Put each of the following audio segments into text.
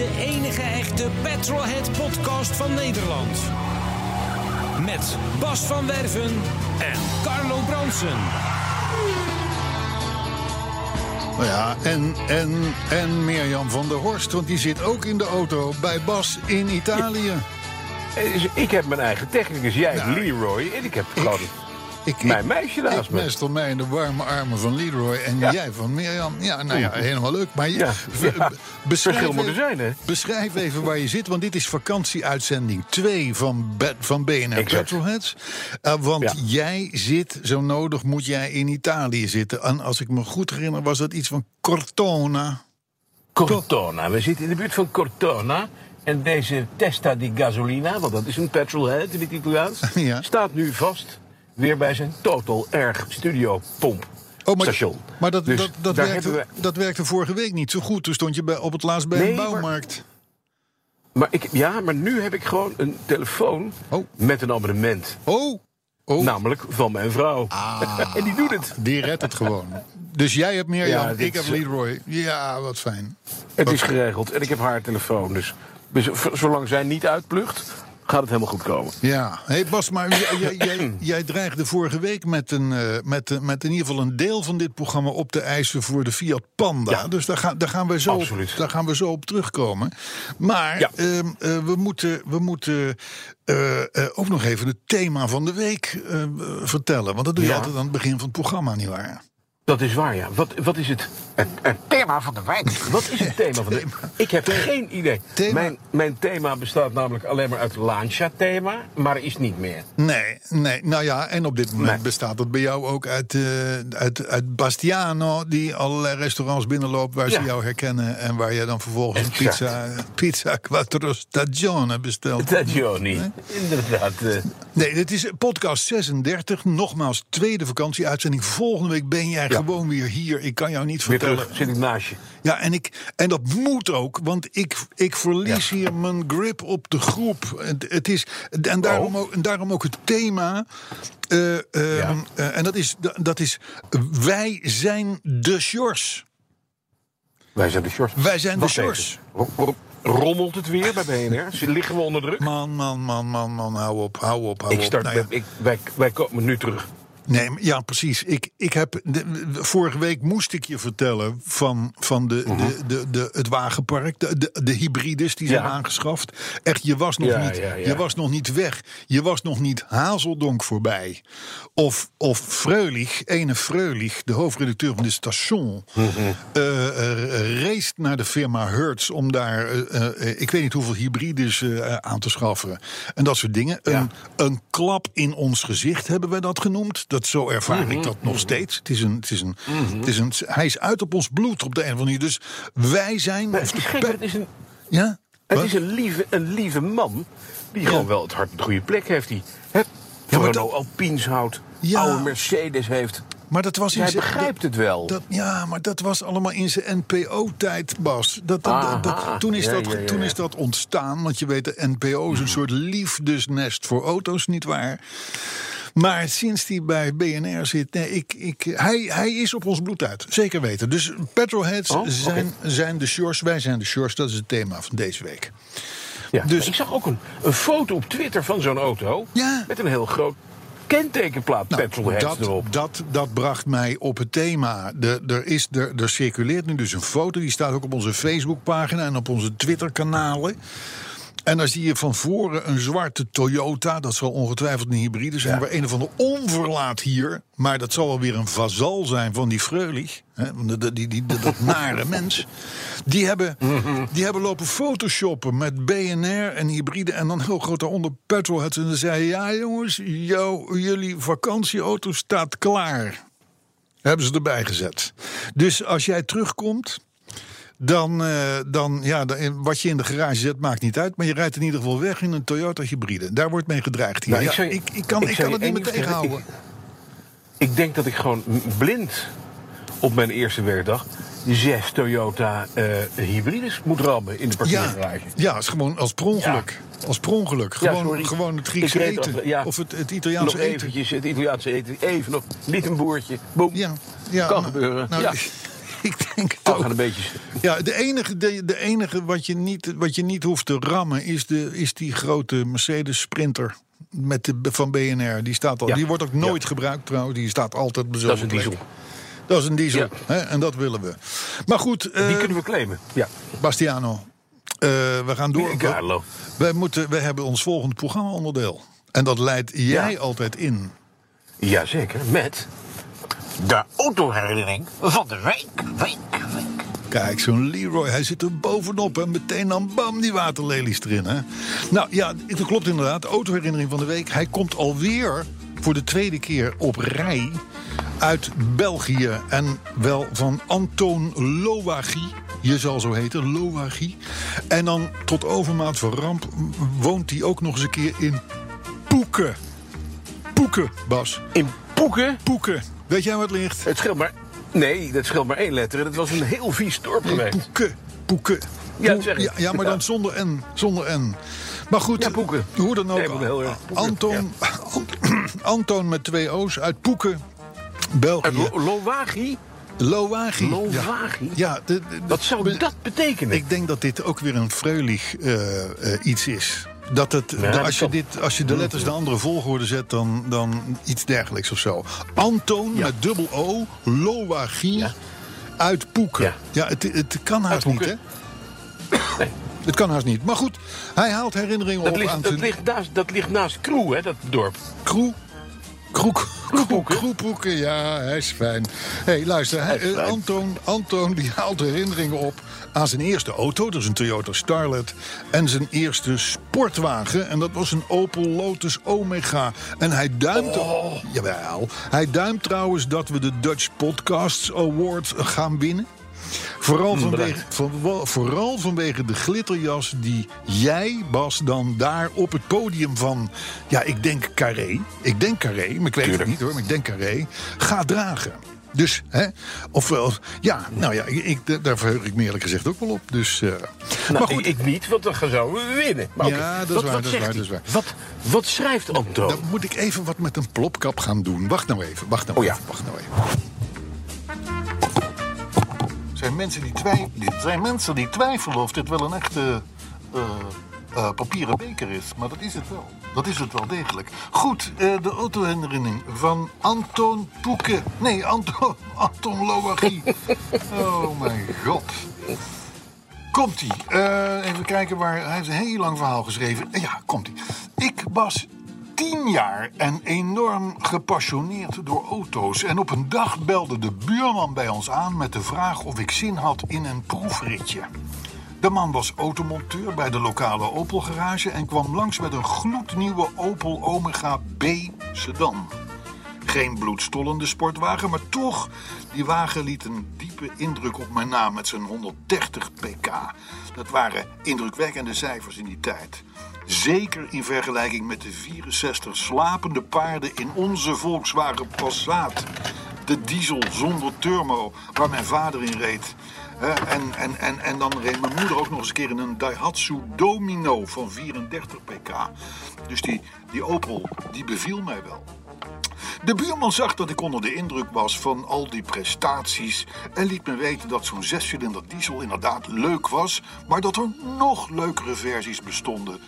De enige echte Petrolhead podcast van Nederland. Met Bas van Werven en Carlo Bronsen. Nou ja, en, en, en Mirjam van der Horst, want die zit ook in de auto bij Bas in Italië. Dus ik heb mijn eigen technicus, jij Nou, Leroy. En ik heb gewoon Ik, mijn ik- meisje naast ik me. nestel mij in de warme armen van Leroy en Ja. jij van Mirjam. Ja, nou ja, helemaal leuk. Maar Ja, ja. beschrijf even- zijn, hè? Beschrijf even waar je zit, want dit is vakantieuitzending 2 van, Be- van BNR. Petrolheads. Eh, want Ja. jij zit, zo nodig moet jij in Italië zitten. En als ik me goed herinner, was dat iets van Cortona. Cortona. We zitten in de buurt van Cortona. En deze Testa di Gasolina, want dat is een petrolhead in het Italiaans, Ja. staat nu vast weer bij zijn Total Erg Studio Pomp Oh, maar, station. maar dat, Dus dat, dat, werkte, we- dat werkte vorige week niet zo goed. Toen stond je bij, op het laatst bij Nee, een bouwmarkt. Maar ik, ja, maar nu heb ik gewoon een telefoon Oh. met een abonnement. Oh, oh. Namelijk van mijn vrouw. en die doet het. die redt het gewoon. Dus jij hebt Mirjam, Ja, dit ik heb Leroy. Ja, wat fijn. Het is geregeld en ik heb haar telefoon. Dus, dus zolang zij niet uitplucht, gaat het helemaal goed komen. Ja, hey Bas, maar jij, jij, dreigde vorige week met, een, eh, met, eh, met in ieder geval een deel van dit programma op te eisen voor de Fiat Panda. Ja. Dus daar, gaan daar, gaan we zo, op- daar gaan we zo op terugkomen. Maar Ja. ehm, eh, we moeten, we moeten ook nog even het thema van de week vertellen. Want dat doe je Ja. altijd aan het begin van het programma, nietwaar? Dat is waar, ja. Wat, wat is het? Het, het thema van de week. Wat is het thema van de? Ik heb geen idee. Thema. Mijn, mijn thema bestaat namelijk alleen maar uit Lancia-thema, maar is niet meer. Nee, nee, nou ja, en op dit moment Nee. bestaat dat bij jou ook uit, eh, uit, uit Bastiano, die allerlei restaurants binnenloopt waar ze jou herkennen en waar je dan vervolgens een Exact. pizza, pizza quattro stagione bestelt. Dat Johnny. Inderdaad. eh, Nee, dit is podcast 36, nogmaals tweede vakantieuitzending. Volgende week ben jij Ja. Gewoon weer hier. Ik kan jou niet vertellen. terug, zit ik naast je. Ja, en, ik, en dat moet ook, want ik, ik verlies hier mijn grip op de groep. Het, het is, en, daarom Oh. ook, en daarom ook het thema. eh, eh, Ja. eh, en dat is, dat is. Wij zijn de Sjors. Wij zijn de shorts. Wij zijn de Sjors. Rommelt het weer bij BNR? Liggen we onder druk? Man, man, man, man, man, hou op, hou op, hou Ik op. start, Nou ja. ik, wij, wij komen nu terug. Nee, ja, precies. Ik, ik heb, de, de- vorige week moest ik je vertellen van, van de, de, de, de, het wagenpark, de, de, de hybrides die zijn Ja. aangeschaft. Echt, je was, nog Ja, niet, ja, je was nog niet weg. Je was nog niet Hazeldonk voorbij. Of, of Freulich, ene Freulich, de hoofdredacteur van dit station, Mhm. race naar de firma Hertz om daar, eh, ik weet niet hoeveel hybrides aan te schaffen. En dat soort dingen. Een, een klap in ons gezicht hebben we dat genoemd. Dat, zo ervaar Mhm. ik dat nog steeds. Het is een, het is een, het is een, hij is uit op ons bloed op de een of andere manier. Dus wij zijn... Maar het is gek, het is een, ja? Het Wat? is een lieve, een lieve man die gewoon wel het hart op de goede plek heeft. Die het Ja, Renault Alpines houdt, Ja. oude Mercedes heeft. Maar dat was in Hij begrijpt het wel. Dat, ja, maar dat was allemaal in zijn NPO-tijd, Bas. Dat, dat, dat- toen, is Ja, dat, ja, ja, toen is dat ontstaan. Want je weet, de NPO is een soort liefdesnest voor auto's, nietwaar? Maar sinds hij bij BNR zit, nee, ik, ik, hij, hij is op ons bloed uit. Zeker weten. Dus petrolheads Oh, zijn, zijn de shores, wij zijn de shores. Dat is het thema van deze week. Ja. Dus- ik zag ook een, een foto op Twitter van zo'n auto. Ja. Met een heel groot kentekenplaat Nou, petrolheads dat, erop. dat, dat bracht mij op het thema. De, er, is, er, er circuleert nu dus een foto. Die staat ook op onze Facebookpagina en op onze Twitterkanalen. En dan zie je van voren een zwarte Toyota. Dat zal ongetwijfeld een hybride zijn. Waar een of ander onverlaat hier. Maar dat zal wel weer een vazal zijn van die Freulich. Hè, die, die, die, dat nare mens. Die hebben, die hebben lopen photoshoppen met BNR en hybride. En dan heel groot daaronder petrolheads. En dan zei ja jongens, jou, jullie vakantieauto staat klaar. Hebben ze erbij gezet. Dus als jij terugkomt, dan, eh, dan ja, dan- wat je in de garage zet maakt niet uit. Maar je rijdt in ieder geval weg in een Toyota hybride. Daar wordt mee gedreigd hier. Nou, ik Ja, je- ik, ik kan, ik kan het niet meer tegenhouden. Ik denk dat ik gewoon blind op mijn eerste werkdag zes Toyota eh, hybrides moet rammen in de Ja, parkeergarage. ja, is gewoon als per ongeluk. Als per ongeluk. Ja, Gewoon, gewoon het Griekse eten. af- ja. Of het, het Nog Italiaanse eten. eventjes het Italiaanse eten. Even nog, niet een boertje. Boem. Ja, ja, Kan nou, gebeuren. nou, ja. Ik denk het Oh, ook. gaan een beetje. Ja, de enige, de, de enige wat, je niet, wat je niet hoeft te rammen is, de, is die grote Mercedes Sprinter met de, van BNR. Die, staat al, Ja. die wordt ook nooit gebruikt trouwens. Die staat altijd op Dat is een diesel. Dat is een diesel. Ja. Hè, en dat willen we. Maar goed, eh, Die kunnen we claimen. Ja. Bastiano. eh, we gaan door. Carlo. Wij, moeten, wij hebben ons volgende programma-onderdeel. En dat leidt jij Ja. altijd in. Jazeker, met De autoherinnering van de week, week, week. Kijk, zo'n Leroy, hij zit er bovenop en meteen dan bam, die waterlelies erin. Hè? Nou ja, dat klopt inderdaad. Autoherinnering van de week. Hij komt alweer voor de tweede keer op rij uit België. En wel van Anton Lowagie. Je zal zo heten, Lowagie. En dan tot overmaat van ramp woont hij ook nog eens een keer in Poeken. Poeken, Bas. in Poeken. Poeken. Weet jij wat ligt? Het scheelt maar. Nee, dat scheelt maar één letter. en Het was een heel vies dorp geweest. Poeken. Poeken. Ja, zeg ik. Ja, ja, maar dan zonder N. Zonder N. Maar goed, Ja, Poeken. hoe dan ook. Nee, maar heel erg Poeken, Anton, Anton met twee O's uit Poeken, België. Lo- Lowagi? Lowagie. Lowagie? Ja, ja de- de- Wat zou dat betekenen? ik denk dat dit ook weer een freulig eh, eh, iets is. Dat het, Ja, als, je dit, als je de letters de andere volgorde zet, dan, dan iets dergelijks of zo. Anton Ja. met dubbel O, Lowagie, Ja. uit Poeken. Ja, het, het kan haast niet, hè? Nee. Het kan haast niet. Maar goed, hij haalt herinneringen Dat op ligt, aan dat, zijn ligt naast, dat ligt naast Kroe, hè, dat dorp. kroe. Kroek, kroepoeken, ja, hij is fijn. Hé, hey, luister, hij- eh. Anton, Anton die haalt herinneringen op aan zijn eerste auto. Dat is een Toyota Starlet. En zijn eerste sportwagen. En dat was een Opel Lotus Omega. En hij duimt... Oh. Jawel. Hij duimt trouwens dat we de Dutch Podcasts Award gaan winnen. Vooral vanwege, Hmm, bedankt. van- vooral vanwege de glitterjas die jij, Bas, dan daar op het podium van... Ja, ik denk Carré. Ik denk Carré, maar ik weet Tuurlijk. het niet hoor, maar ik denk Carré. Gaat dragen. Dus, hè, ofwel, ja, nou ja, ik, daar verheug ik me eerlijk gezegd ook wel op. Dus, eh, Nou, maar goed, ik, ik niet, want dan zouden we winnen. Maar Ja, dat is wat, waar, wat dat is waar, dat is waar. Wat, wat schrijft Anton? dan moet ik even wat met een plopkap gaan doen. Wacht nou even, wacht nou Oh ja. wacht nou even. Mensen die, zijn mensen die twijfelen of dit wel een echte eh, eh, papieren beker is. Maar dat is het wel. Dat is het wel degelijk. Goed, eh, de autoherinnering van Anton Poeke. Nee, Anton, Anton Lowagie. oh mijn god. Komt-ie. Even kijken waar. Hij heeft een heel lang verhaal geschreven. Ja, komt-ie. Ik was tien jaar en enorm gepassioneerd door auto's. En op een dag belde de buurman bij ons aan met de vraag of ik zin had in een proefritje. De man was automonteur bij de lokale Opel garage en kwam langs met een gloednieuwe Opel Omega B sedan. Geen bloedstollende sportwagen, maar toch, die wagen liet een diepe indruk op mijn naam met zijn 130 pk. Dat waren indrukwekkende cijfers in die tijd. Zeker in vergelijking met de 64 slapende paarden in onze Volkswagen Passat. De diesel zonder turbo waar mijn vader in reed. En, en, en, en dan reed mijn moeder ook nog eens een keer in een Daihatsu Domino van 34 pk. Dus die, die Opel, die beviel mij wel. De buurman zag dat ik onder de indruk was van al die prestaties en liet me weten dat zo'n zescilinder diesel inderdaad leuk was, maar dat er nog leukere versies bestonden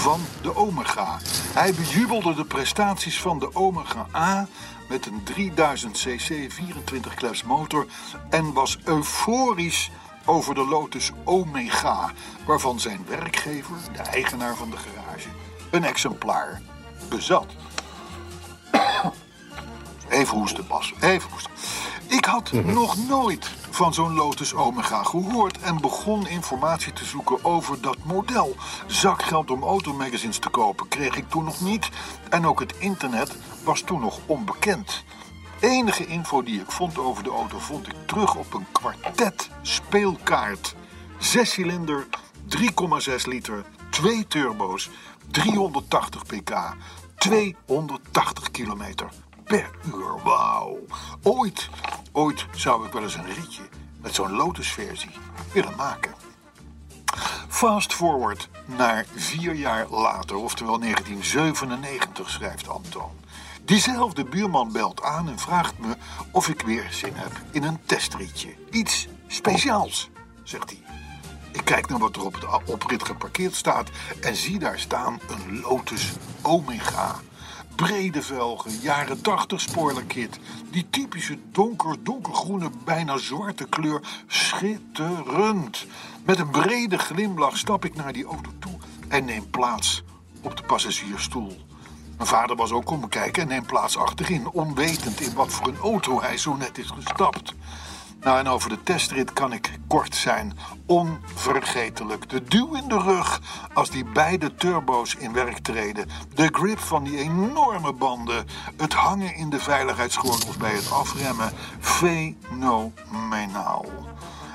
van de Omega. Hij bejubelde de prestaties van de Omega A met een 3000 cc 24 klep motor en was euforisch over de Lotus Omega, waarvan zijn werkgever, de eigenaar van de garage, een exemplaar bezat. Even hoesten, Bas. Even hoesten. Ik had nog nooit van zo'n Lotus Omega gehoord en begon informatie te zoeken over dat model. Zakgeld om automagazines te kopen kreeg ik toen nog niet en ook het internet was toen nog onbekend. enige info die ik vond over de auto vond ik terug op een kwartet speelkaart. Zes cilinder, 3,6 liter, twee turbo's, 380 pk, 280 kilometer per uur. Wauw. Ooit, ooit zou ik wel eens een ritje met zo'n Lotus-versie willen maken. Fast forward naar vier jaar later, oftewel 1997, schrijft Antoon. Diezelfde buurman belt aan en vraagt me of ik weer zin heb in een testritje. Iets speciaals, zegt hij. Ik kijk naar wat er op het oprit geparkeerd staat en zie daar staan een Lotus Omega. Brede velgen, jaren 80 spoilerkit. Die typische donker, donkergroene, bijna zwarte kleur. Schitterend. Met een brede glimlach stap ik naar die auto toe en neem plaats op de passagiersstoel. Mijn vader was ook komen kijken en neemt plaats achterin, onwetend in wat voor een auto hij zo net is gestapt. Nou, en over de testrit kan ik kort zijn. Onvergetelijk. De duw in de rug als die beide turbo's in werk treden. De grip van die enorme banden. Het hangen in de veiligheidsgordels bij het afremmen. Fenomenaal.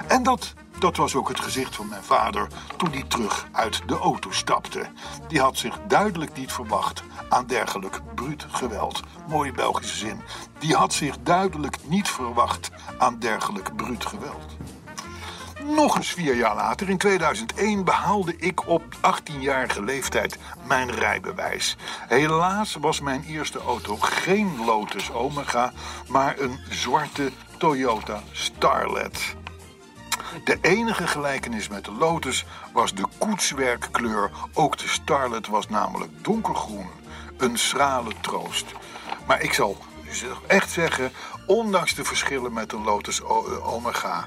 En dat, dat was ook het gezicht van mijn vader toen hij terug uit de auto stapte. Die had zich duidelijk niet verwacht aan dergelijk bruut geweld. Mooie Belgische zin. Die had zich duidelijk niet verwacht aan dergelijk bruut geweld. Nog eens vier jaar later, in 2001, behaalde ik op 18-jarige leeftijd mijn rijbewijs. Helaas was mijn eerste auto geen Lotus Omega, maar een zwarte Toyota Starlet. De enige gelijkenis met de Lotus was de koetswerkkleur. Ook de Starlet was namelijk donkergroen. Een schrale troost. Maar ik zal echt zeggen, ondanks de verschillen met de Lotus Omega...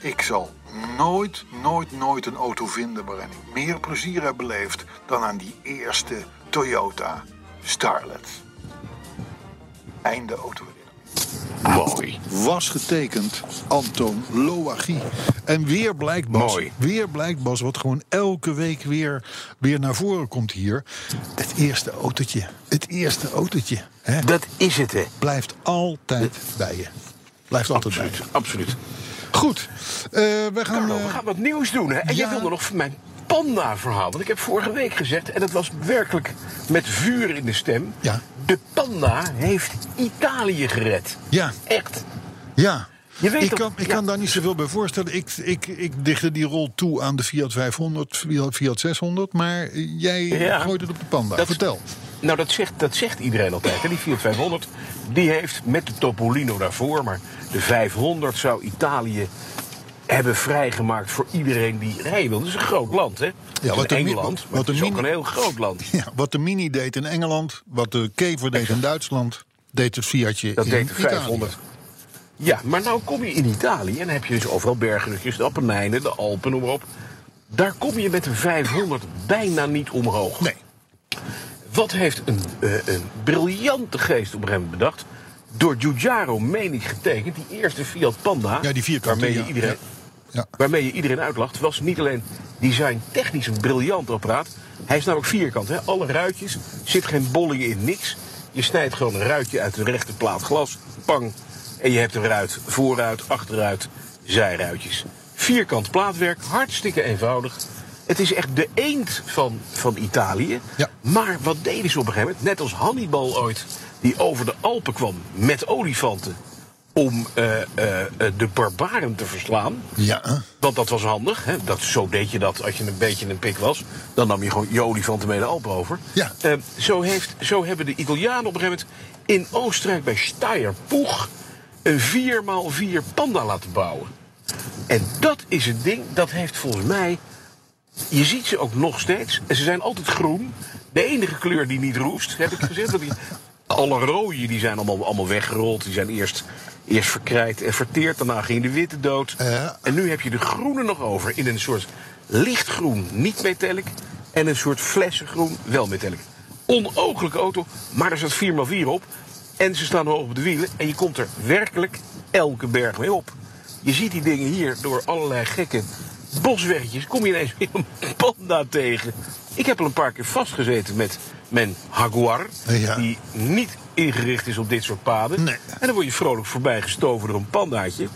ik zal nooit, nooit, nooit een auto vinden waarin ik meer plezier heb beleefd... dan aan die eerste Toyota Starlet. Einde auto. Mooi. Was getekend Anton Loagie. En weer blijkt Bas, Mooi. weer blijkt Bas, wat gewoon elke week weer, weer naar voren komt hier. Het eerste autootje, het eerste autootje, hè, Dat is het, hè? blijft altijd bij je. Blijft altijd bij Absoluut, je. absoluut. Goed, eh, we gaan... Carlo, eh, we gaan wat nieuws doen, hè? En jij wilde nog van mijn panda-verhaal. Want ik heb vorige week gezegd, en dat was werkelijk met vuur in de stem... Ja. de panda heeft Italië gered. ja, Echt. ja. Je weet ik kan, ik ja. kan daar niet zoveel bij voorstellen. Ik, ik, ik dichtte die rol toe aan de Fiat 500, Fiat, Fiat 600. Maar jij Ja. gooit het op de Panda. Dat- Vertel. Nou, dat zegt, dat zegt iedereen altijd. Hè? Die Fiat 500, die heeft met de Topolino daarvoor... maar de 500 zou Italië hebben vrijgemaakt voor iedereen die rijden wil. Dat is een groot land, hè? Is wat de mi- Engeland, wat de is ook mini- een heel groot land. Ja, wat de Mini deed in Engeland, wat de Kever deed in Duitsland, deed het Fiatje Dat in deed de Italië. 500. Ja, maar nou kom je in Italië en heb je dus overal bergrugjes, de Appenijnen, de Alpen, noem maar op. Daar kom je met een 500 bijna niet omhoog. Nee. Wat heeft een, eh, een briljante geest op moment bedacht? Door Giugiaro, meen ik, getekend, die eerste Fiat Panda. Ja, die vierkante, waarmee ja. iedereen, Ja. Waarmee je iedereen uitlacht, was niet alleen design technisch een briljant apparaat. Hij is namelijk vierkant. Hè? Alle ruitjes, zit geen bolling in, niks. Je snijdt gewoon een ruitje uit de rechte plaat glas, pang. En je hebt een ruit, vooruit, achteruit, zijruitjes. Vierkant plaatwerk, hartstikke eenvoudig. Het is echt de eend van, van Italië. Ja. Maar wat deden ze op een gegeven moment? Net als Hannibal ooit, die over de Alpen kwam met olifanten... om eh, eh, eh, de barbaren te verslaan. Ja? Want dat was handig. Hè? Dat, zo deed je dat als je een beetje een pik was. Dan nam je gewoon je olifanten mee de Alpen over. Ja. Eh, zo, heeft, zo hebben de Italianen op een gegeven moment in Oostenrijk bij Steyr-Poeg... een 4x4 panda laten bouwen. En dat is een ding, dat heeft volgens mij... Je ziet ze ook nog steeds. En ze zijn altijd groen. De enige kleur die niet roest, heb ik gezegd. Dat die, alle rode die zijn allemaal, allemaal weggerold. Die zijn eerst, eerst verkrijt en verteerd. Daarna ging de witte dood. Ja. En nu heb je de groene nog over. In een soort lichtgroen, niet metallic. En een soort flessengroen, wel metallic. Onooglijke auto, maar er staat 4x4 op. En ze staan hoog op de wielen. En je komt er werkelijk elke berg mee op. Je ziet die dingen hier door allerlei gekken bosweggetjes kom je ineens weer een panda tegen. Ik heb al een paar keer vastgezeten met mijn Jaguar. Ja. Die niet ingericht is op dit soort paden. Nee. En dan word je vrolijk voorbij gestoven door een pandaatje.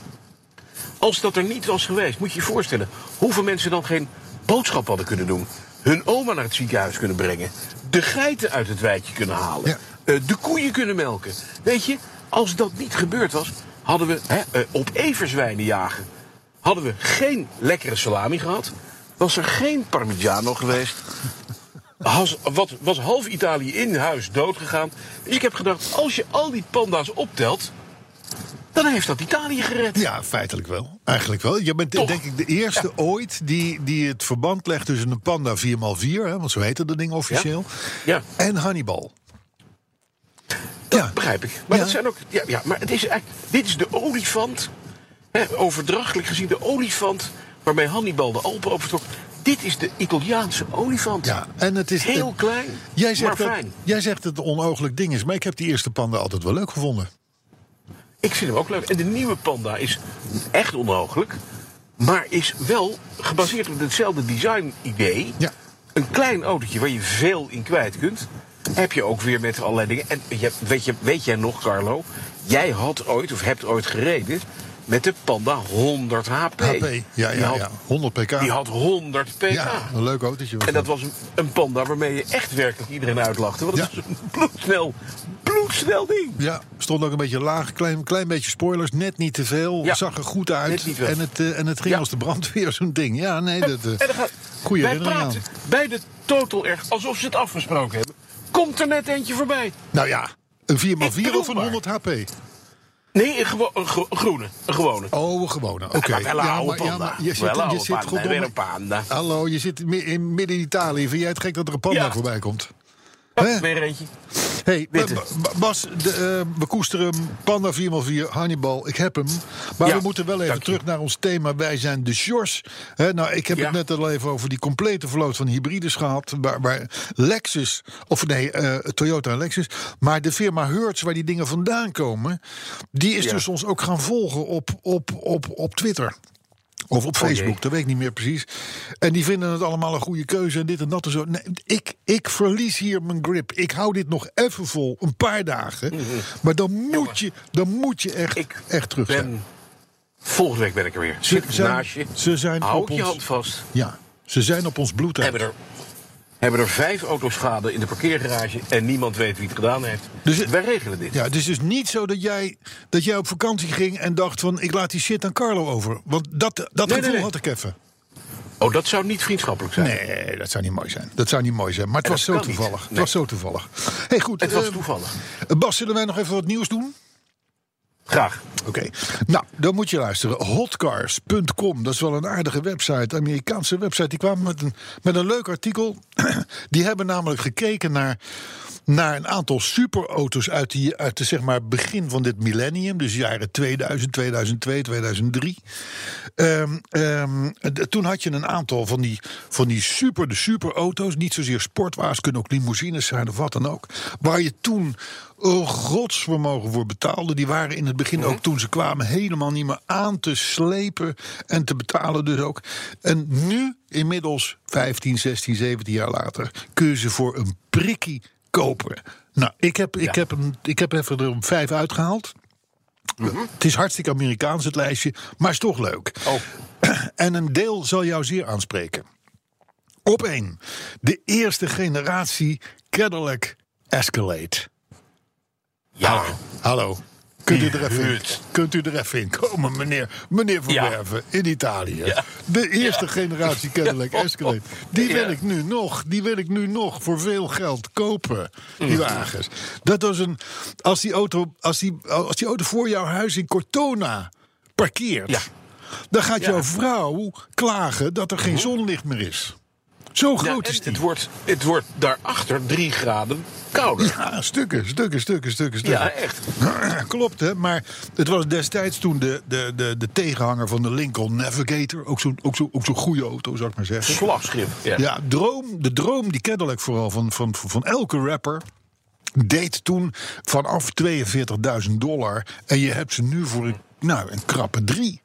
Als dat er niet was geweest, moet je je voorstellen... hoeveel mensen dan geen boodschap hadden kunnen doen. Hun oma naar het ziekenhuis kunnen brengen. De geiten uit het weidje kunnen halen. Ja. eh, de koeien kunnen melken. Weet je, als dat niet gebeurd was... hadden we hè, eh, op everzwijnen jagen... hadden we geen lekkere salami gehad... was er geen parmigiano geweest... Was, wat, was half Italië in huis doodgegaan. Dus ik heb gedacht, als je al die panda's optelt... dan heeft dat Italië gered. Ja, feitelijk wel. Eigenlijk wel. Je bent Toch? denk ik de eerste ooit die, die het verband legt tussen een panda 4x4, hè, want zo heette dat ding officieel, Ja. en Hannibal. Dat Ja. begrijp ik. Maar dat zijn ook. Ja, ja, maar het is eigenlijk. Dit is de olifant. Overdrachtelijk gezien de olifant. waarmee Hannibal de Alpen overtrok. Dit is de Italiaanse olifant. Ja, en het is Heel klein, Jij zegt, maar dat, fijn. jij zegt dat het een onogelijk ding is, maar ik heb die eerste panda altijd wel leuk gevonden. Ik vind hem ook leuk. En de nieuwe panda is echt onmogelijk. Maar is wel gebaseerd op hetzelfde design-idee. Ja. Een klein autootje waar je veel in kwijt kunt. Heb je ook weer met allerlei dingen. En je, weet, je, weet jij nog, Carlo? Jij had ooit, of hebt ooit gereden. Met de Panda 100 HP. HP, ja, ja, had- ja. 100 pk. Die had 100 pk. ja, een leuk autootje. En dat was een, een panda waarmee je echt werkelijk iedereen uitlachte. Want was een bloedsnel, bloedsnel ding. Ja, stond ook een beetje laag, klein, klein beetje spoilers, net niet te veel. Ja, Zag er goed uit. En het, eh, en het ging als de brandweer, zo'n ding. Ja, nee, dat. En gaat, goeie wij praten bij de Total erg alsof ze het afgesproken hebben. Komt er net eentje voorbij. Nou ja, een 4x4 Ik of een bedoel 100 HP? Nee, een, gewo- een, gro- een groene. Een gewone. Oh, een gewone. Oké. oude maar, panda. je zit, je zit panda, goddomme- weer een panda. Hallo, je zit in midden Italië. Vind jij het gek dat er een panda Ja. voorbij komt? Hè? weer eentje. Hey, Bas, de, eh, we koesteren hem. Panda 4x4, Hannibal, ik heb hem. Maar Ja, we moeten wel even je. terug naar ons thema. Wij zijn de Sjors. Hè, nou, ik heb Ja. het net al even over die complete vloot van hybrides gehad. Waar, waar Lexus, of nee, eh, Toyota en Lexus. Maar de firma Hertz, waar die dingen vandaan komen. Die is Ja. dus ons ook gaan volgen op, op, op, op Twitter. Of op Oh. Facebook, dat weet ik niet meer precies. En die vinden het allemaal een goede keuze en dit en dat en zo. Nee, ik, ik verlies hier mijn grip. Ik hou dit nog even vol, een paar dagen. Maar dan moet, je, dan moet je echt, Mhm. Ik echt terug zijn. Ben, volgende week ben ik er weer. Zit zijn- naast je. ze zijn Hou op je ons- hand vast. Ja, ze zijn op ons bloed. uit. Hebben er, hebben er vijf auto's schade in de parkeergarage. En niemand weet wie het gedaan heeft. Dus Wij regelen dit. Ja, het is dus niet zo dat jij, dat jij op vakantie ging en dacht van... ik laat die shit aan Carlo over. Want dat, dat Nee, gevoel nee. had ik even. Oh, dat zou niet vriendschappelijk zijn. Nee, dat zou niet mooi zijn. Dat zou niet mooi zijn. Maar het was zo toevallig. Het was zo toevallig. Hey, goed. Het was eh, toevallig. Bas, zullen wij nog even wat nieuws doen? Graag. Oké, nou, dan moet je luisteren. Hotcars.com, dat is wel een aardige website, Amerikaanse website. Die kwamen met een, met een leuk artikel. Die hebben namelijk gekeken naar, naar een aantal superauto's uit, die, uit de zeg maar, begin van dit millennium. Dus jaren 2000, 2002, 2003. Ehm, ehm, d- toen had je een aantal van die, van die super, de superauto's. Niet zozeer sportwagens, kunnen ook limousines zijn of wat dan ook. Waar je toen een godsvermogen voor betaalde. Die waren in het begin ook toen ze kwamen helemaal niet meer aan te slepen en te betalen dus ook. En nu, inmiddels 15, 16, 17 jaar later, kun je ze voor een prikkie kopen. Nou, ik heb, ik Ja. heb, hem, ik heb even er vijf uitgehaald. Het is hartstikke Amerikaans, het lijstje, maar is toch leuk. Oh. En een deel zal jou zeer aanspreken. Op één, de eerste generatie Cadillac Escalade. Ja. Hallo. Kunt u, er even in, kunt u er even in komen, meneer, meneer Van Ja. Werven, in Italië? Ja. De eerste generatie Cadillac Escalade. Die wil ik nu nog, die wil ik nu nog voor veel geld kopen, Mhm. die wagens. Dat was een, als die auto, als die, als die auto voor jouw huis in Cortona parkeert, dan gaat. Mhm. jouw vrouw klagen dat er geen zonlicht meer is. Zo groot is die. het, wordt, het wordt daarachter drie graden kouder. Ja, stukken, stukken, stukken, stukken, stukken. Ja, echt. Klopt, hè? Maar het was destijds toen de, de, de, de tegenhanger van de Lincoln Navigator. Ook zo'n ook zo, ook zo'n goede auto, zou ik maar zeggen. Slagschip. Ja. Ja, droom, de droom, die Cadillac vooral van, van, van elke rapper. Deed toen vanaf 42.000 dollar. En je hebt ze nu voor een, nou, een krappe drie.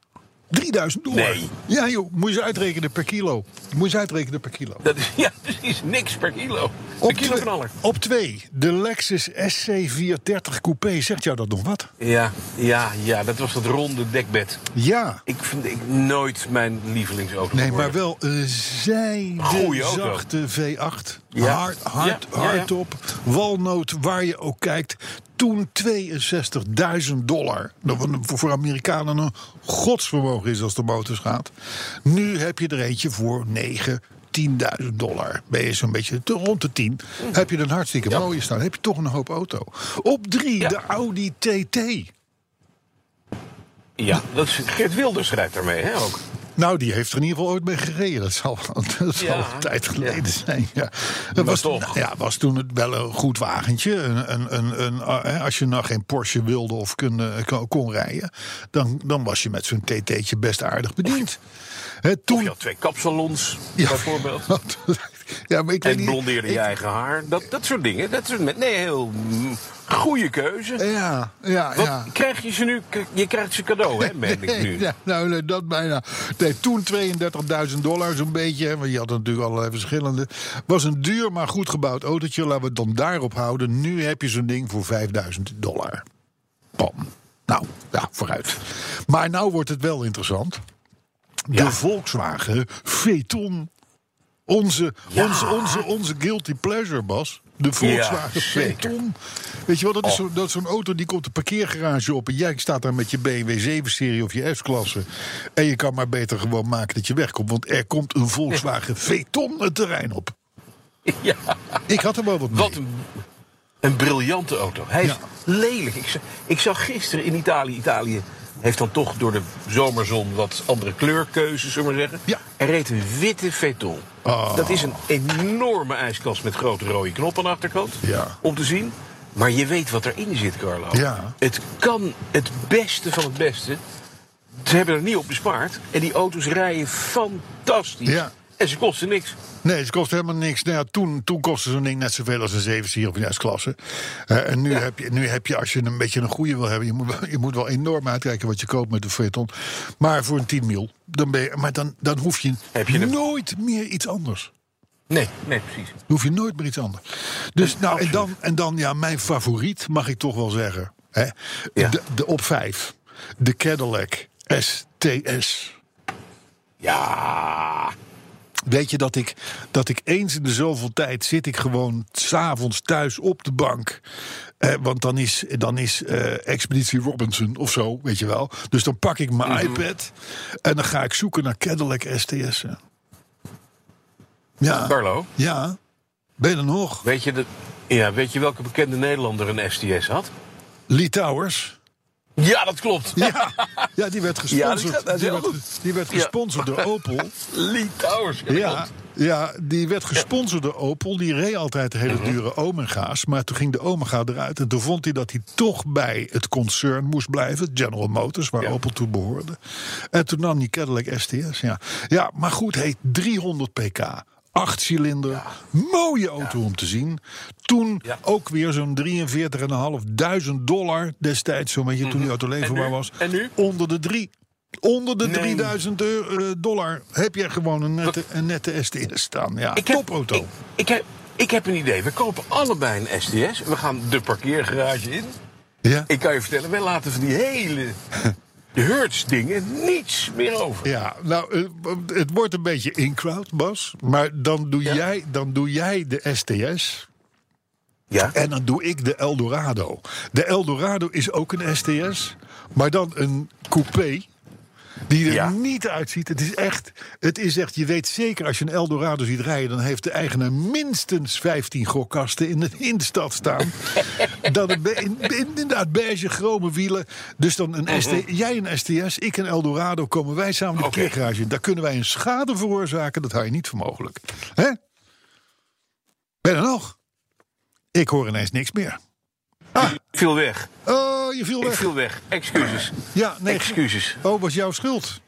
3000 dollar. Nee. Ja joh, moet je eens uitrekenen per kilo. Moet je eens uitrekenen per kilo. Dat is, ja, dat is niks per kilo. Op kilo twee- knaller. Op twee, de Lexus SC430 Coupé. Zegt jou dat nog wat? Ja, ja, ja, dat was dat ronde dekbed. Ja. Ik vind ik nooit mijn lievelingsauto. Nee, maar wel een zijde Goeie auto. zachte V8. Ja. Hard, hard, Ja, ja, ja. hardtop. Walnoot, waar je ook kijkt. Toen 62.000 dollar. Dat voor Amerikanen een godsvermogen is als de motors gaat. Nu heb je er eentje voor 9, 10.000 dollar. Ben je zo'n beetje rond de 10. Heb je een hartstikke Ja. mooie staan. Heb je toch een hoop auto. Op drie, Ja. de Audi TT. Ja, dat is, Geert Wilders rijdt daarmee, hè, ook. Nou, die heeft er in ieder geval ooit mee gereden. Dat zal, dat zal Ja, een tijd geleden ja. zijn. Ja. Dat was, toch. nou ja, was toen het wel een goed wagentje. Een, een, een, een, eh, als je nou geen Porsche wilde of kon, eh, kon, kon rijden... Dan, dan was je met zo'n TT'tje best aardig bediend. Of toen, je had twee kapsalons, Ja. bijvoorbeeld. ja, maar ik weet En blondeerde je eigen haar. Dat, dat soort dingen. Dat soort, nee, heel mm, goede keuze. Ja, ja, Wat ja. krijg je ze nu? Je krijgt ze cadeau, hè, meen ik nu. Ja, nou, nee, dat bijna. Nee, toen 32.000 dollar zo'n beetje. Want je had natuurlijk allerlei verschillende. Was een duur, maar goed gebouwd autootje. Laten we het dan daarop houden. Nu heb je zo'n ding voor 5000 dollar. Bam. Nou, ja, vooruit. Maar nou wordt het wel interessant. De Ja. Volkswagen Phaeton. Onze, Ja. onze, onze, onze guilty pleasure, Bas. De Volkswagen. Phaeton. Weet je wel, dat is Oh. zo- dat is zo'n auto die komt de parkeergarage op... en jij staat daar met je BMW 7-serie of je S-klasse... en je kan maar beter gewoon maken dat je wegkomt... want er komt een Volkswagen Phaeton het terrein op. Ja, Ik had er wel wat mee. wat een, een briljante auto. Hij is Ja. lelijk. Ik zag, ik zag gisteren in Italië... Italië heeft dan toch door de zomerzon wat andere kleurkeuzes, zullen we maar zeggen. Ja. Er reed een witte Veton. Oh. Dat is een enorme ijskast met grote rode knop aan de achterkant. Ja. Om te zien. Maar je weet wat erin zit, Carlo. Ja. Het kan het beste van het beste. Ze hebben er niet op bespaard. En die auto's rijden fantastisch. Ja. En ze kosten niks. Nee, het kost helemaal niks. Nou ja, toen, toen kostte zo'n ding net zoveel als een 7 serie of een S-klasse. Eh, en nu, heb je, nu heb je, als je een beetje een goede wil hebben... je moet, wel- je moet wel enorm uitkijken wat je koopt met de Phaeton. Maar voor een 10 mil, dan, ben je, maar dan, dan hoef je, Heb je nooit meer iets anders. Nee, nee, precies. Dan hoef je nooit meer iets anders. Dus nou, en dan, en dan ja, mijn favoriet, mag ik toch wel zeggen. Hè? Ja. De, de op 5. De Cadillac STS. Ja. Weet je dat ik, dat ik eens in de zoveel tijd zit ik gewoon s'avonds thuis op de bank. Eh, want dan is, dan is eh, Expeditie Robinson of zo, weet je wel. Dus dan pak ik mijn iPad en dan ga ik zoeken naar Cadillac STS'en. Ja, Carlo, ja. Ben je er nog? weet je, de, ja, weet je welke bekende Nederlander een STS had? Lee Towers. Ja, dat klopt. Ja, ja die werd Ja, die gesponsord. is die, werd, goed. die werd Ja. gesponsord door Opel. Lee Towers. Ja, Ja, ja, die werd gesponsord door Opel. Die reed altijd de hele Mhm. dure Omega's. Maar toen ging de Omega eruit. En toen vond hij dat hij toch bij het concern moest blijven. General Motors, waar Ja. Opel toe behoorde. En toen nam die Cadillac STS. Ja, ja maar goed, heet 300 pk. Acht cilinder, mooie auto om te zien. Toen Ja. ook weer zo'n 43.500 dollar destijds, zo'n beetje toen die auto leverbaar Mhm. was. En nu? Onder de drie. Onder de Nee. 3000 euro, eh, dollar heb je gewoon een nette, een nette STS staan. Ja, Ik heb, topauto. Ik, ik, heb, ik heb een idee. We kopen allebei een STS. We gaan de parkeergarage in. ja? Ik kan je vertellen, wij laten van die hele de Hertz dingen niets meer over. ja, nou, eh, het wordt een beetje in-crowd, Bas. Maar dan doe, Ja. jij, dan doe jij de STS Ja? en dan doe ik de Eldorado. De Eldorado is ook een STS, maar dan een coupé. Die er Ja. niet uitziet. Het is echt, het is echt, je weet zeker als je een Eldorado ziet rijden, dan heeft de eigenaar minstens 15 gokkasten in de, in de stad staan. dan een be- in, in- inderdaad beige chrome wielen. Dus dan een ST, jij een STS, ik een Eldorado, komen wij samen de Mhm. Parkeergarage in. Daar kunnen wij een schade veroorzaken, dat hou je niet voor mogelijk. Hè? Ben er nog? Ik hoor ineens niks meer. Ik viel weg. Oh, je viel Ik weg. viel weg. Excuses. Ja, nee. Excuses. Oh, was jouw schuld.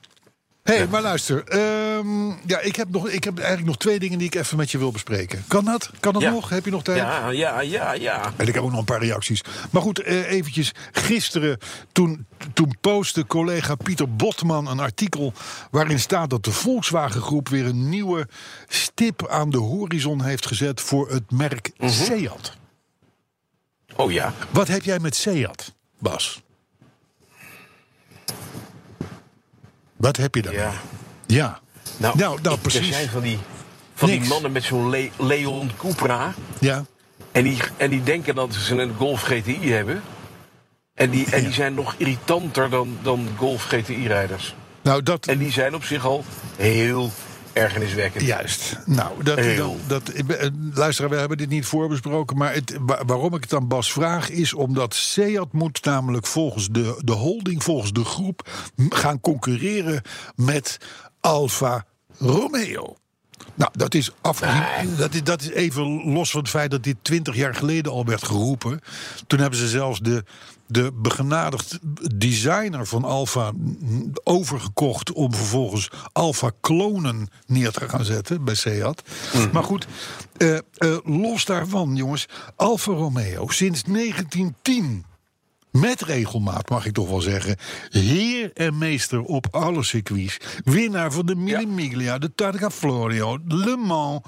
hey, maar luister. ehm, ja, ik heb, nog, ik heb eigenlijk nog twee dingen die ik even met je wil bespreken. Kan dat? Kan dat Ja. nog? Heb je nog tijd? Ja, ja, ja, ja. En ik heb ook nog een paar reacties. Maar goed, eh, eventjes. Gisteren, toen, toen postte collega Pieter Botman een artikel... waarin staat dat de Volkswagen Groep weer een nieuwe stip aan de horizon heeft gezet... voor het merk Mhm. Seat. Oh ja. Wat heb jij met Seat, Bas? Wat heb je daar? Ja. Ja. Nou, nou, nou ik- precies. Er zijn van die, van die mannen met zo'n Le- Leon Cupra. Ja. En die, en die denken dat ze een Golf GTI hebben. En die, en die zijn nog irritanter dan, dan Golf GTI-rijders. Nou, dat, En die zijn op zich al heel ergerniswekkend. Juist. Nou, dat, dat, dat, ben- eh, luisteraar, we hebben dit niet voorbesproken. Maar het, wa- waarom ik het aan Bas vraag is omdat Seat moet namelijk volgens de, de holding, volgens de groep, gaan concurreren met Alfa Romeo. Nou, dat is, afgezien, dat, is, dat is even los van het feit dat dit twintig jaar geleden al werd geroepen. Toen hebben ze zelfs de, de begenadigd designer van Alfa overgekocht... om vervolgens Alfa-klonen neer te gaan zetten bij Seat. Maar goed, eh, eh, los daarvan, jongens. Alfa Romeo sinds 1910 met regelmaat, mag ik toch wel zeggen. Heer en meester op alle circuits. Winnaar van de Mille Miglia, de Targa Florio, Le Mans.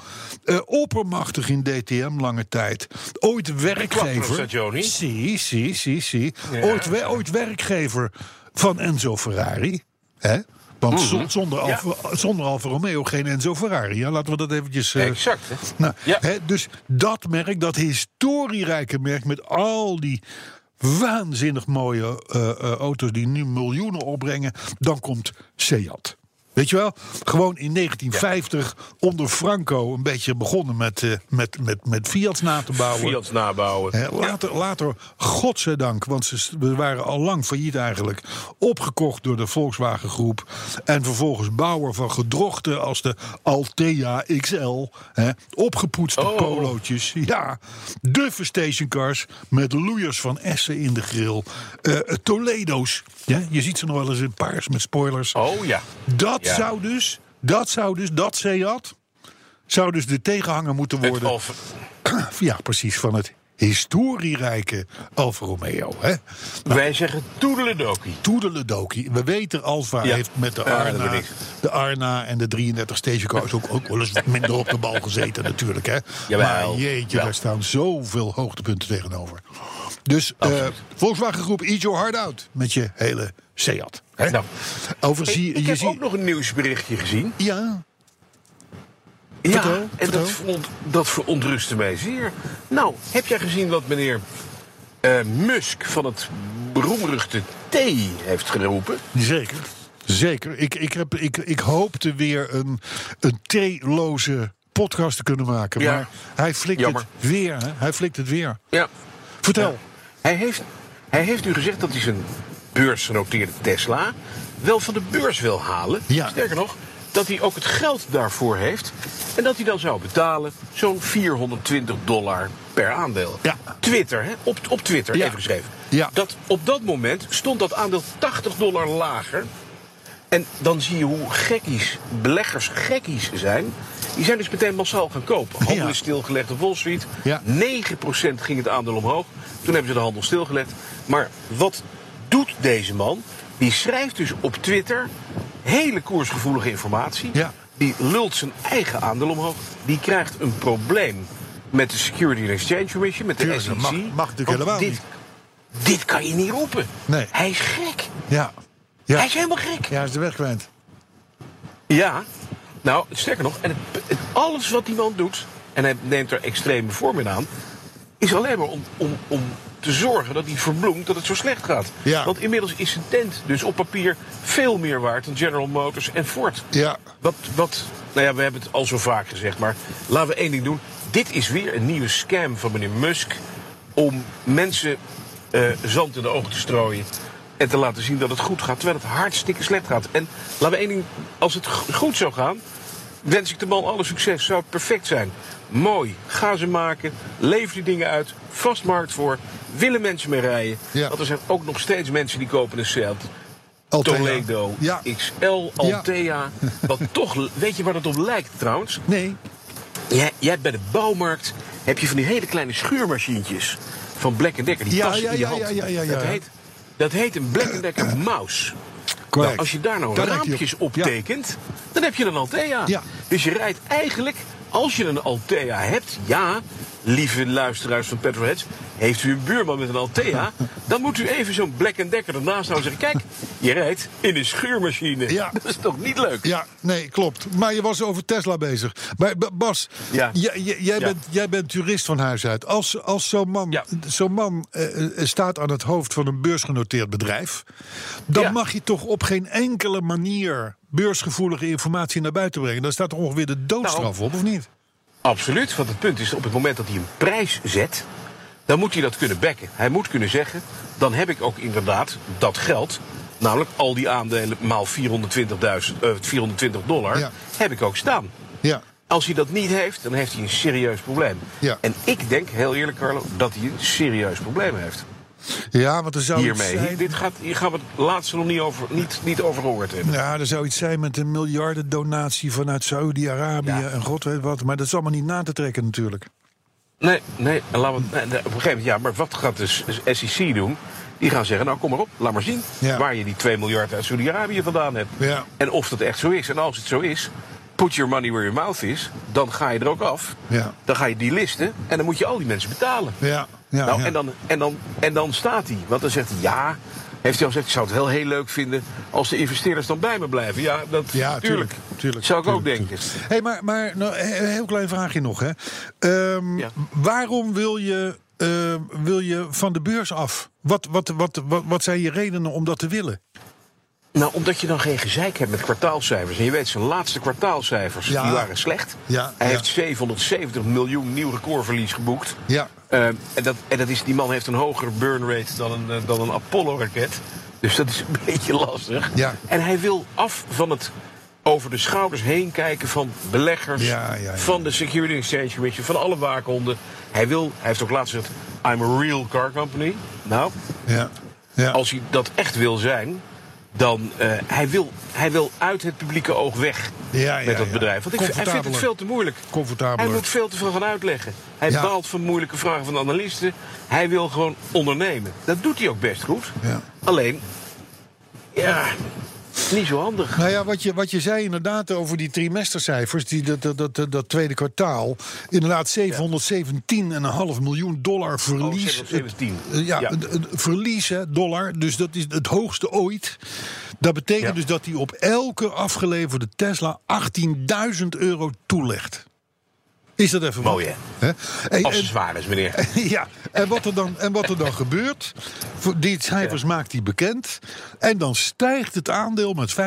eh, oppermachtig in DTM lange tijd. Ooit werkgever. Zie, zie, zie, zie. Ooit, we- ooit werkgever van Enzo Ferrari. Hè? Want zonder, Mhm. Ja. Alfa, zonder Alfa Romeo geen Enzo Ferrari. Ja, laten we dat eventjes... eh, Exact. Hè? nou, Ja. hè, dus dat merk, dat historierijke merk met al die waanzinnig mooie eh, auto's die nu miljoenen opbrengen, dan komt Seat. Weet je wel? Gewoon in 1950 onder Franco een beetje begonnen met, eh, met, met, met Fiat's na te bouwen. Fiat's nabouwen. Hè, later, later, godzijdank, want ze we waren al lang failliet eigenlijk, opgekocht door de Volkswagen Groep. En vervolgens bouwer van gedrochten als de Altea XL. Hè, opgepoetste Oh. polootjes. Ja, duffe stationcars met loeiers van Essen in de grill. eh, Toledo's. Ja, je ziet ze nog wel eens in paars met spoilers. Oh ja. Dat Ja. zou dus, dat zou dus, dat Seat, zou dus de tegenhanger moeten worden. Alfa- Ja, precies, van het historierijke Alfa Romeo. Hè? Wij zeggen toedeledokie. Toedeledokie. We weten, Alfa Ja. heeft met de Arna, de Arna en de 33 stagecoach ook, ook wel eens wat minder op de bal gezeten natuurlijk. Hè? Jawel. Maar jeetje, daar staan zoveel hoogtepunten tegenover. Dus Absoluut. Volkswagen Groep, eat your heart out met je hele Seat. Hè? Nou, Over zie ik je heb ook nog een nieuwsberichtje gezien. Ja, Ja, Vertel, en vertel. dat, veront, dat verontrustte mij zeer. Nou, heb jij gezien wat meneer eh, Musk van het beroemruchte T heeft geroepen? Zeker. Zeker. Ik, ik, heb, ik, ik hoopte weer een, een theeloze podcast te kunnen maken. Ja. Maar hij flikt Jammer. het weer. Hè? Hij flikt het weer. Ja. Vertel. Hij heeft, hij heeft nu gezegd dat hij zijn beursgenoteerde Tesla wel van de beurs wil halen. Ja. Sterker nog, dat hij ook het geld daarvoor heeft. En dat hij dan zou betalen zo'n 420 dollar per aandeel. Ja. Twitter, hè? Op, op Twitter, Ja. even geschreven. Ja. Dat, op dat moment stond dat aandeel 80 dollar lager. En dan zie je hoe gekkies, beleggers gekkies zijn. Die zijn dus meteen massaal gaan kopen. Handel is stilgelegd op Wall Street. Ja. 9% ging het aandeel omhoog. Toen hebben ze de handel stilgelegd. Maar wat doet deze man? Die schrijft dus op Twitter hele koersgevoelige informatie. Ja. Die lult zijn eigen aandeel omhoog. Die krijgt een probleem met de Security and Exchange Commission, met de Tuurlijk, SEC. mag- mag natuurlijk helemaal dit, niet. Dit kan je niet roepen. Nee. Hij is gek. Ja. Ja. Hij is helemaal gek. Ja, hij is de weg kwijt. Ja, nou, sterker nog, en het, het- alles wat die man doet, en hij neemt er extreme vormen aan, is alleen maar om, om, om te zorgen dat hij verbloemt dat het zo slecht gaat. Ja. Want inmiddels is zijn tent dus op papier veel meer waard dan General Motors en Ford. Ja. Wat, wat, nou ja, we hebben het al zo vaak gezegd, maar laten we één ding doen. Dit is weer een nieuwe scam van meneer Musk om mensen eh, zand in de ogen te strooien. En te laten zien dat het goed gaat, terwijl het hartstikke slecht gaat. En laten we één ding, als het goed zou gaan, wens ik de man alle succes. Zou het perfect zijn. Mooi, ga ze maken, lever die dingen uit, vast markt voor, willen mensen mee rijden. Ja. Want er zijn ook nog steeds mensen die kopen een Seat. Altea. Toledo Ja. XL Altea. Wat toch, weet je waar het op lijkt trouwens? Nee. Jij, jij hebt bij de bouwmarkt heb je van die hele kleine schuurmachientjes van Black Decker. Die Ja, passen ja, in je ja, hand. ja, ja, ja, ja. Dat, heet, dat heet een Black Decker mouse. Nou, als je daar nou raampjes op. Ja. tekent, dan heb je een Altea. Ja. Dus je rijdt eigenlijk, als je een Altea hebt, ja, lieve luisteraars van Petrolheads, heeft u een buurman met een Altea, dan moet u even zo'n Black Decker ernaast houden en zeggen, kijk, je rijdt in een schuurmachine. Ja. Dat is toch niet leuk? Ja, nee, klopt. Maar je was over Tesla bezig. Maar Bas, Ja. jij, Ja. bent, jij bent jurist van huis uit. Als, als zo'n man, zo'n man eh, eh, staat aan het hoofd van een beursgenoteerd bedrijf... dan mag je toch op geen enkele manier beursgevoelige informatie naar buiten brengen. Daar staat toch ongeveer de doodstraf Nou, op, of niet? Absoluut, want het punt is op het moment dat hij een prijs zet, dan moet hij dat kunnen bekken. Hij moet kunnen zeggen, dan heb ik ook inderdaad dat geld, namelijk al die aandelen maal 420, eh, 420 dollar, Ja. heb ik ook staan. Ja. Als hij dat niet heeft, dan heeft hij een serieus probleem. Ja. En ik denk, heel eerlijk Carlo, dat hij een serieus probleem heeft. Ja, want er zou iets Hiermee. zijn... Dit gaat, hier gaan we het laatste nog niet over, niet, niet over gehoord hebben. Ja, er zou iets zijn met een miljardendonatie vanuit Saudi-Arabië Ja. en god weet wat. Maar dat is allemaal niet na te trekken natuurlijk. Nee, nee, en laten we, nee, nee, op een gegeven moment, ja, maar wat gaat de SEC doen? Die gaan zeggen, nou kom maar op, laat maar zien Ja. waar je die 2 miljard uit Saudi-Arabië vandaan hebt. Ja. En of dat echt zo is. En als het zo is, put your money where your mouth is, dan ga je er ook af. Ja. Dan ga je die listen en dan moet je al die mensen betalen. Ja, ja, nou, ja. En, dan, en, dan, en dan staat hij. Want dan zegt hij, ja, heeft hij al gezegd, ik zou het wel heel leuk vinden als de investeerders dan bij me blijven. Ja, dat Ja, tuurlijk. tuurlijk Zou ik ook denken. tuurlijk. hey, maar, maar nou, een heel klein vraagje nog. Hè. Ehm, Ja. Waarom wil je, eh, wil je van de beurs af? Wat, wat, wat, wat, wat zijn je redenen om dat te willen? Nou, omdat je dan geen gezeik hebt met kwartaalcijfers. En je weet, zijn laatste kwartaalcijfers Ja. die waren slecht. Ja, Hij ja. heeft 770 miljoen nieuw recordverlies geboekt. Ja. Eh, en dat, en dat is, die man heeft een hogere burn rate dan een, eh, dan een Apollo-raket. Dus dat is een beetje lastig. Ja. En hij wil af van het over de schouders heen kijken van beleggers, Ja, ja, ja. van de Security Exchange Commission, van alle waakhonden. Hij, wil, hij heeft ook laatst gezegd, I'm a real car company. Nou, Ja. ja. als hij dat echt wil zijn, dan uh, hij wil hij wil uit het publieke oog weg Ja, ja, met dat ja. bedrijf. Want ik, hij vindt het veel te moeilijk. Comfortabeler. Hij moet veel te veel gaan uitleggen. Hij baalt van moeilijke vragen van de analisten. Hij wil gewoon ondernemen. Dat doet hij ook best goed. Ja. Alleen, ja, niet zo handig. Nou ja, wat je, wat je zei inderdaad over die trimestercijfers, die, dat, dat, dat, dat tweede kwartaal. Inderdaad, 717,5 miljoen dollar verlies. Oh, 717. Het, eh, ja, verlies, hè, dollar. Dus dat is het hoogste ooit. Dat betekent Ja. dus dat hij op elke afgeleverde Tesla 18.000 euro toelegt. Is dat even Mooi, hè? Zwaar is, meneer. ja, en wat er dan, en wat er dan gebeurt, die cijfers maakt hij bekend. En dan stijgt het aandeel met 5%.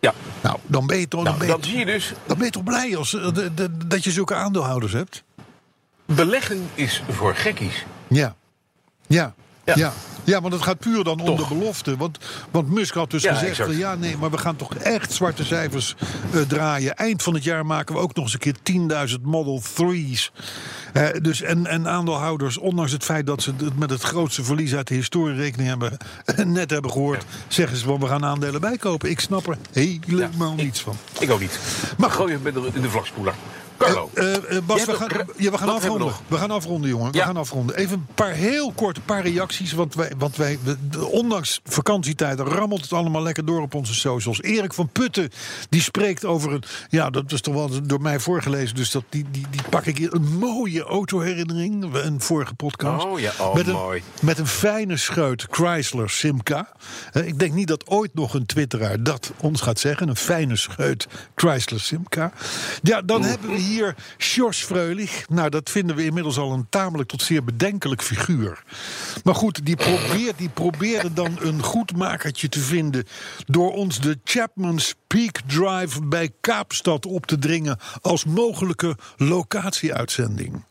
Ja. Nou, dan ben je toch, dan Nou, je, dan zie je dus, dan ben je toch blij als, eh, de- de- dat je zulke aandeelhouders hebt? beleggen is voor gekkies. Ja. Ja. Ja. Ja. Ja. want het gaat puur dan om de belofte. Want, want Musk had dus Ja, gezegd: van, ja, nee, maar we gaan toch echt zwarte cijfers eh, draaien. Eind van het jaar maken we ook nog eens een keer 10.000 Model 3's. Eh, dus en, en aandeelhouders, ondanks het feit dat ze het met het grootste verlies uit de historie rekening hebben, net hebben gehoord, zeggen ze van we gaan aandelen bijkopen. Ik snap er helemaal niets van. Ik ook niet. Maar gooi je met de, in de vlakspoeler. Carlo. Eh, eh, Bas, Jij we gaan, ja, we gaan we afronden. We gaan afronden, jongen. We gaan afronden. Even een paar heel kort, paar reacties. Want wij, want wij we- de- ondanks vakantietijd rammelt het allemaal lekker door op onze socials. Erik van Putten, die spreekt over een... Ja, dat is toch wel door mij voorgelezen. Dus dat, die, die, die pak ik hier. Een mooie autoherinnering. Een vorige podcast. Oh ja, oh, met een, mooi. Met een fijne scheut Chrysler Simca. Eh, Ik denk niet dat ooit nog een twitteraar dat ons gaat zeggen. Een fijne scheut Chrysler Simca. Ja, dan hebben we hier Sjors Freulich. Nou, dat vinden we inmiddels al een tamelijk tot zeer bedenkelijk figuur. Maar goed, die, probeert, die probeerde dan een goedmakertje te vinden... door ons de Chapman's Peak Drive bij Kaapstad op te dringen... als mogelijke locatieuitzending.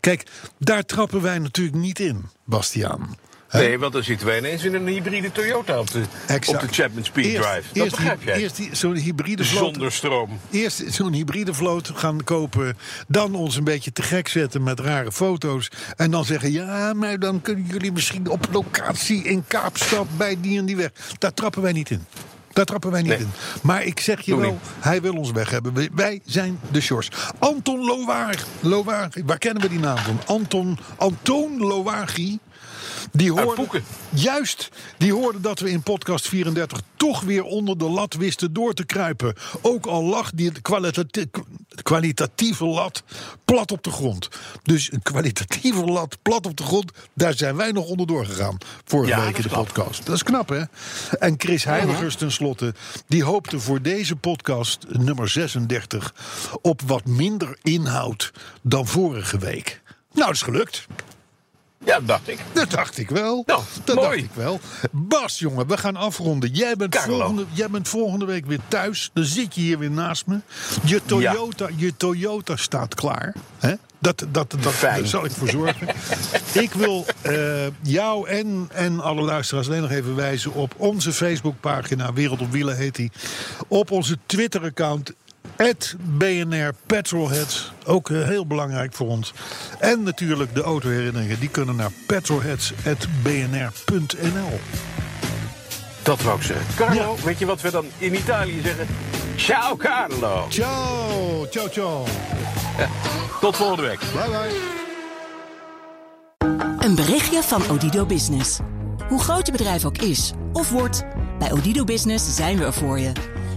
Kijk, daar trappen wij natuurlijk niet in, Bastiaan. Nee, want dan zitten wij ineens in een hybride Toyota op de, op de Chapman Speed Eerst- Drive. Dat eerst, begrijp jij. Eerst zo'n hybride vloot. Zonder stroom. Eerst zo'n hybride vloot gaan kopen. Dan ons een beetje te gek zetten met rare foto's. En dan zeggen: ja, maar dan kunnen jullie misschien op locatie in Kaapstad bij die en die weg. Daar trappen wij niet in. Daar trappen wij niet Nee. in. Maar ik zeg je Doe wel, niet. hij wil ons weg hebben. Wij- zijn de Shores. Anton Lowaar. Lowaar. Waar kennen we die naam van? Anton, Antoon Lowagi. Die Uit hoorde, Poeken. juist, die hoorde dat we in podcast 34 toch weer onder de lat wisten door te kruipen. Ook al lag die kwalitati- kwalitatieve lat plat op de grond. Dus een kwalitatieve lat plat op de grond, daar zijn wij nog onderdoor gegaan. Vorige Ja, week in de knap. podcast. Dat is knap, hè? En Chris Heiligers tenslotte, die hoopte voor deze podcast nummer 36 op wat minder inhoud dan vorige week. Nou, dat is gelukt. Ja, dat dacht ik. Dat dacht ik wel. Nou, dat mooi. dacht ik wel. Bas, jongen, we gaan afronden. Jij bent, Carlo. volgende, jij bent volgende week weer thuis. Dan zit je hier weer naast me. Je Toyota, je Toyota staat klaar. Hè? Dat, dat, dat, daar zal ik voor zorgen. ik wil eh, jou en, en alle luisteraars alleen nog even wijzen op onze Facebookpagina. Wereld op Wielen heet die. Op onze Twitter-account. BNR Petrolheads. Ook eh, heel belangrijk voor ons. En natuurlijk de autoherinneringen. Die kunnen naar petrolheads.bnr.nl. Dat wou ik zeggen. Carlo, weet je wat we dan in Italië zeggen? Ciao Carlo. Ciao, ciao, ciao. Tot volgende week. Bye bye. Een berichtje van Odido Business. Hoe groot je bedrijf ook is of wordt, bij Odido Business zijn we er voor je.